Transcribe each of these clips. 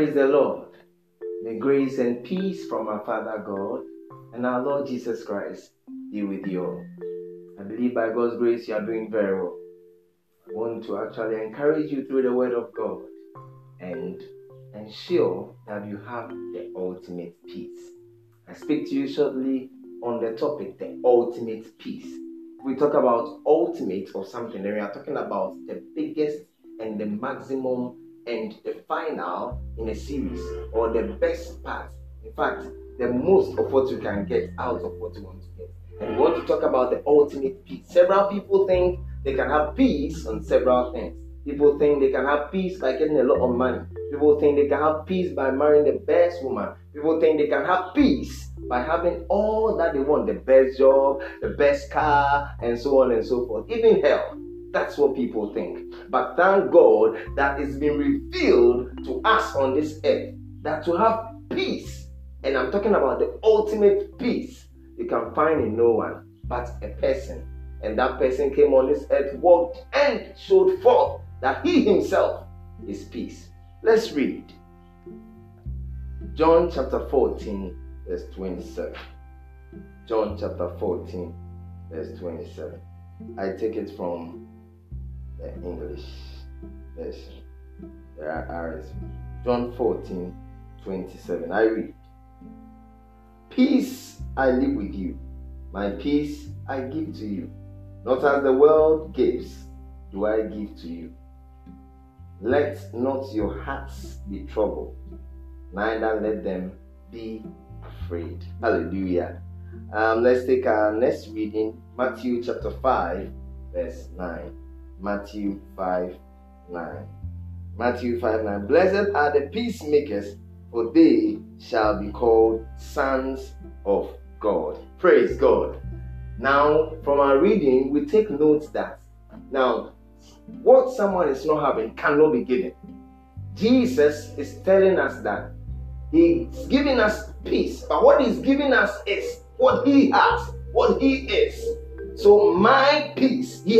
Praise the Lord. May grace and peace from our Father God and our Lord Jesus Christ be with you all. I believe by God's grace you are doing very well. I want to actually encourage you through the Word of God and ensure that you have the ultimate peace. I speak to you shortly on the topic, the ultimate peace. We talk about ultimate or something, then we are talking about the biggest and the maximum and the final in a series or the best part. In fact, the most of what you can get out of what you want to get. And we want to talk about the ultimate peace. Several people think they can have peace on several things. People think they can have peace by getting a lot of money. People think they can have peace by marrying the best woman. People think they can have peace by having all that they want the best job, the best car, and so on and so forth. Even health. That's what people think. But thank God that it's been revealed to us on this earth that to have peace, and I'm talking about the ultimate peace, you can find in no one but a person. And that person came on this earth, walked, and showed forth that he himself is peace. Let's read John chapter 14, verse 27. John chapter 14, verse 27. I take it from the English version. There are John 14, 27. I read, Peace I leave with you, my peace I give to you. Not as the world gives, do I give to you. Let not your hearts be troubled, neither let them be afraid. Hallelujah. Um, let's take our next reading, Matthew chapter 5, verse 9. Matthew 5 9. Matthew 5 9. Blessed are the peacemakers, for they shall be called sons of God. Praise God. Now, from our reading, we take note that now what someone is not having cannot be given. Jesus is telling us that He's giving us peace, but what He's giving us is what He has, what He is. So, my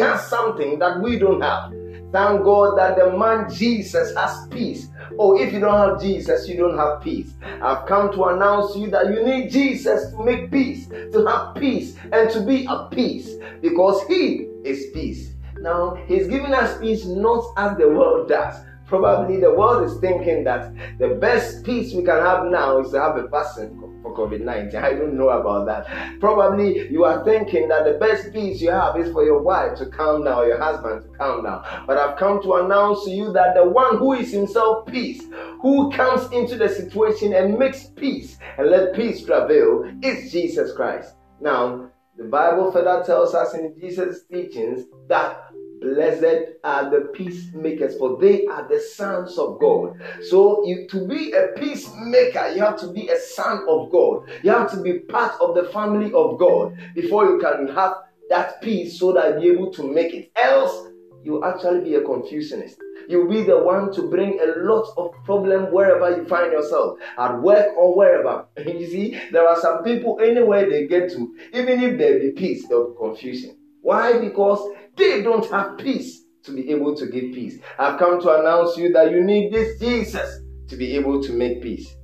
has something that we don't have. Thank God that the man Jesus has peace. Oh, if you don't have Jesus, you don't have peace. I've come to announce to you that you need Jesus to make peace, to have peace, and to be at peace because He is peace. Now, He's giving us peace not as the world does. Probably the world is thinking that the best peace we can have now is to have a vaccine for COVID 19. I don't know about that. Probably you are thinking that the best peace you have is for your wife to calm down, your husband to calm down. But I've come to announce to you that the one who is himself peace, who comes into the situation and makes peace and let peace prevail, is Jesus Christ. Now, the Bible further tells us in Jesus' teachings that Blessed are the peacemakers, for they are the sons of God. So, you, to be a peacemaker, you have to be a son of God. You have to be part of the family of God before you can have that peace so that you're able to make it. Else, you actually be a confusionist. You'll be the one to bring a lot of problem wherever you find yourself, at work or wherever. you see, there are some people anywhere they get to, even if there be peace, there'll be confusion. Why? Because they don't have peace to be able to give peace. I've come to announce you that you need this Jesus to be able to make peace.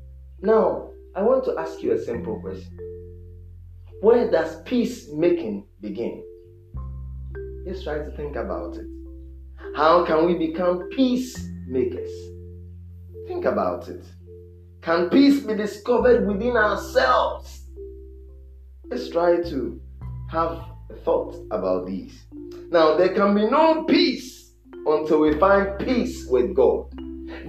Now, I want to ask you a simple question. Where does peacemaking begin? Let's try to think about it. How can we become peacemakers? Think about it. Can peace be discovered within ourselves? Let's try to have thought about these. Now, there can be no peace until we find peace with God.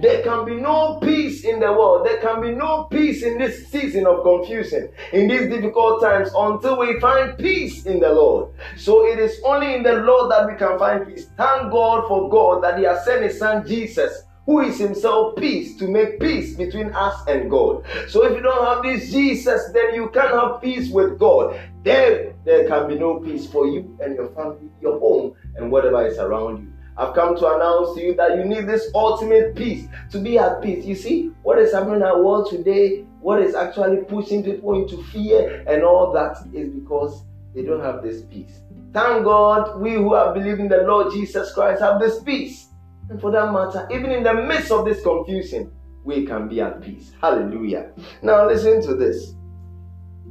There can be no peace in the world. There can be no peace in this season of confusion, in these difficult times, until we find peace in the Lord. So it is only in the Lord that we can find peace. Thank God for God that He has sent His Son Jesus who is himself peace to make peace between us and God. So if you don't have this Jesus, then you can't have peace with God. Then there can be no peace for you and your family, your home, and whatever is around you. I've come to announce to you that you need this ultimate peace to be at peace. You see, what is happening in our world today, what is actually pushing people into fear and all that is because they don't have this peace. Thank God, we who are believing the Lord Jesus Christ have this peace. And for that matter, even in the midst of this confusion, we can be at peace. Hallelujah. Now, listen to this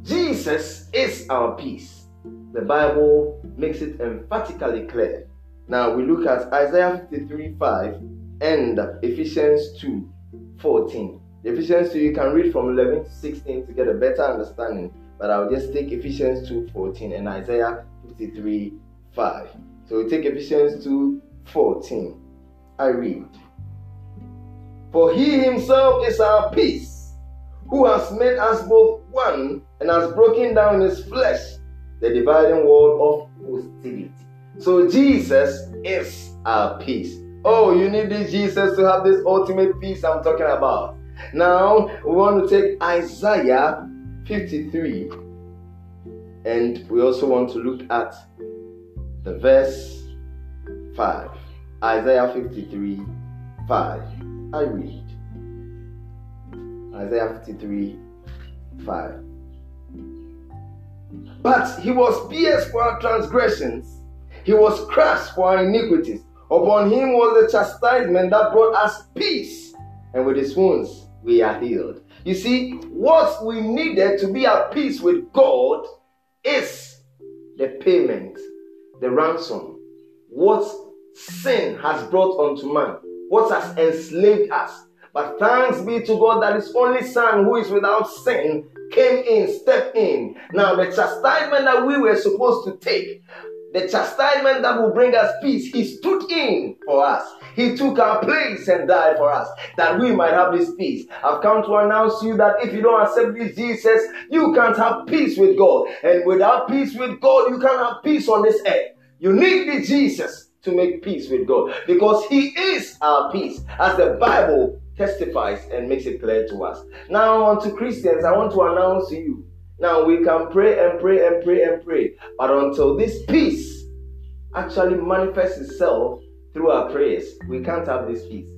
Jesus is our peace. The Bible makes it emphatically clear. Now, we look at Isaiah 53 5 and Ephesians 2 14. Ephesians 2, you can read from 11 to 16 to get a better understanding, but I'll just take Ephesians 2 14 and Isaiah 53 5. So we take Ephesians 2 14. I read. For he himself is our peace, who has made us both one and has broken down his flesh the dividing wall of hostility. So Jesus is our peace. Oh, you need this Jesus to have this ultimate peace I'm talking about. Now, we want to take Isaiah 53 and we also want to look at the verse 5. Isaiah 53 5. I read. Isaiah 53 5. But he was pierced for our transgressions, he was crushed for our iniquities. Upon him was the chastisement that brought us peace, and with his wounds we are healed. You see, what we needed to be at peace with God is the payment, the ransom, what sin has brought unto man, what has enslaved us. But thanks be to God that his only Son, who is without sin, came in, stepped in. Now, the chastisement that we were supposed to take, the chastisement that will bring us peace, he stood in for us. He took our place and died for us that we might have this peace. I've come to announce to you that if you don't accept this Jesus, you can't have peace with God. And without peace with God, you can't have peace on this earth. You need the Jesus to make peace with God because He is our peace. As the Bible testifies and makes it clear to us. Now, on to Christians, I want to announce to you. Now, we can pray and pray and pray and pray, but until this peace actually manifests itself through our prayers, we can't have this peace.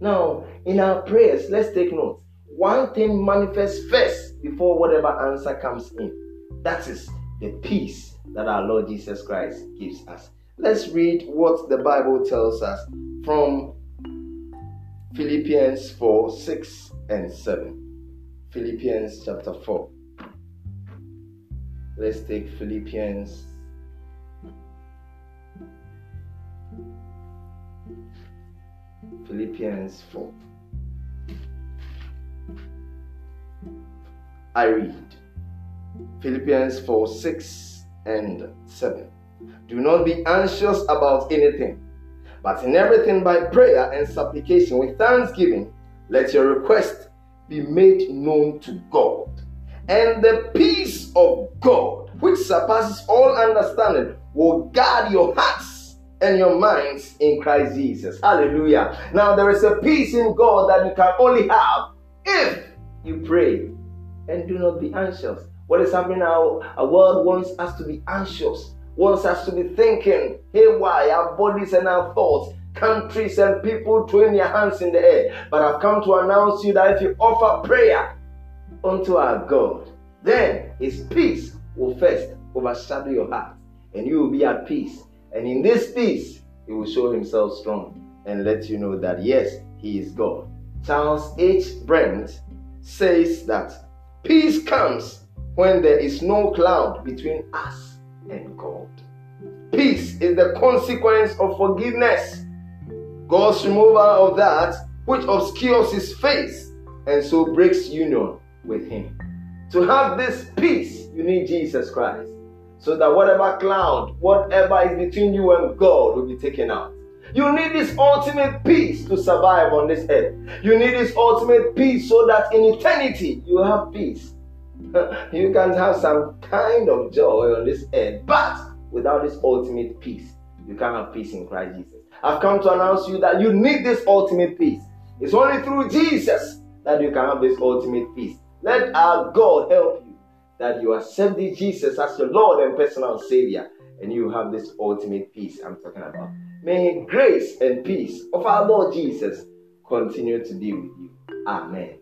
Now, in our prayers, let's take note. One thing manifests first before whatever answer comes in. That is the peace that our Lord Jesus Christ gives us. Let's read what the Bible tells us from Philippians 4 6 and 7. Philippians chapter 4. Let's take Philippians Philippians 4. I read Philippians 4 6 and 7. Do not be anxious about anything but in everything by prayer and supplication with thanksgiving, let your request be made known to God. And the peace of God, which surpasses all understanding, will guard your hearts and your minds in Christ Jesus. Hallelujah. Now, there is a peace in God that you can only have if you pray and do not be anxious. What is happening now? Our world wants us to be anxious wants us to be thinking haywire, our bodies and our thoughts, countries and people throwing their hands in the air. But I've come to announce you that if you offer prayer unto our God, then His peace will first overshadow your heart, and you will be at peace. And in this peace, He will show Himself strong and let you know that yes, He is God. Charles H. Brent says that peace comes when there is no cloud between us and God. Peace is the consequence of forgiveness. God's removal of that which obscures his face and so breaks union with him. To have this peace, you need Jesus Christ. So that whatever cloud, whatever is between you and God will be taken out. You need this ultimate peace to survive on this earth. You need this ultimate peace so that in eternity you have peace. you can have some kind of joy on this earth, but without this ultimate peace, you can't have peace in Christ Jesus. I've come to announce to you that you need this ultimate peace. It's only through Jesus that you can have this ultimate peace. Let our God help you that you accept Jesus as your Lord and personal Savior, and you have this ultimate peace I'm talking about. May grace and peace of our Lord Jesus continue to be with you. Amen.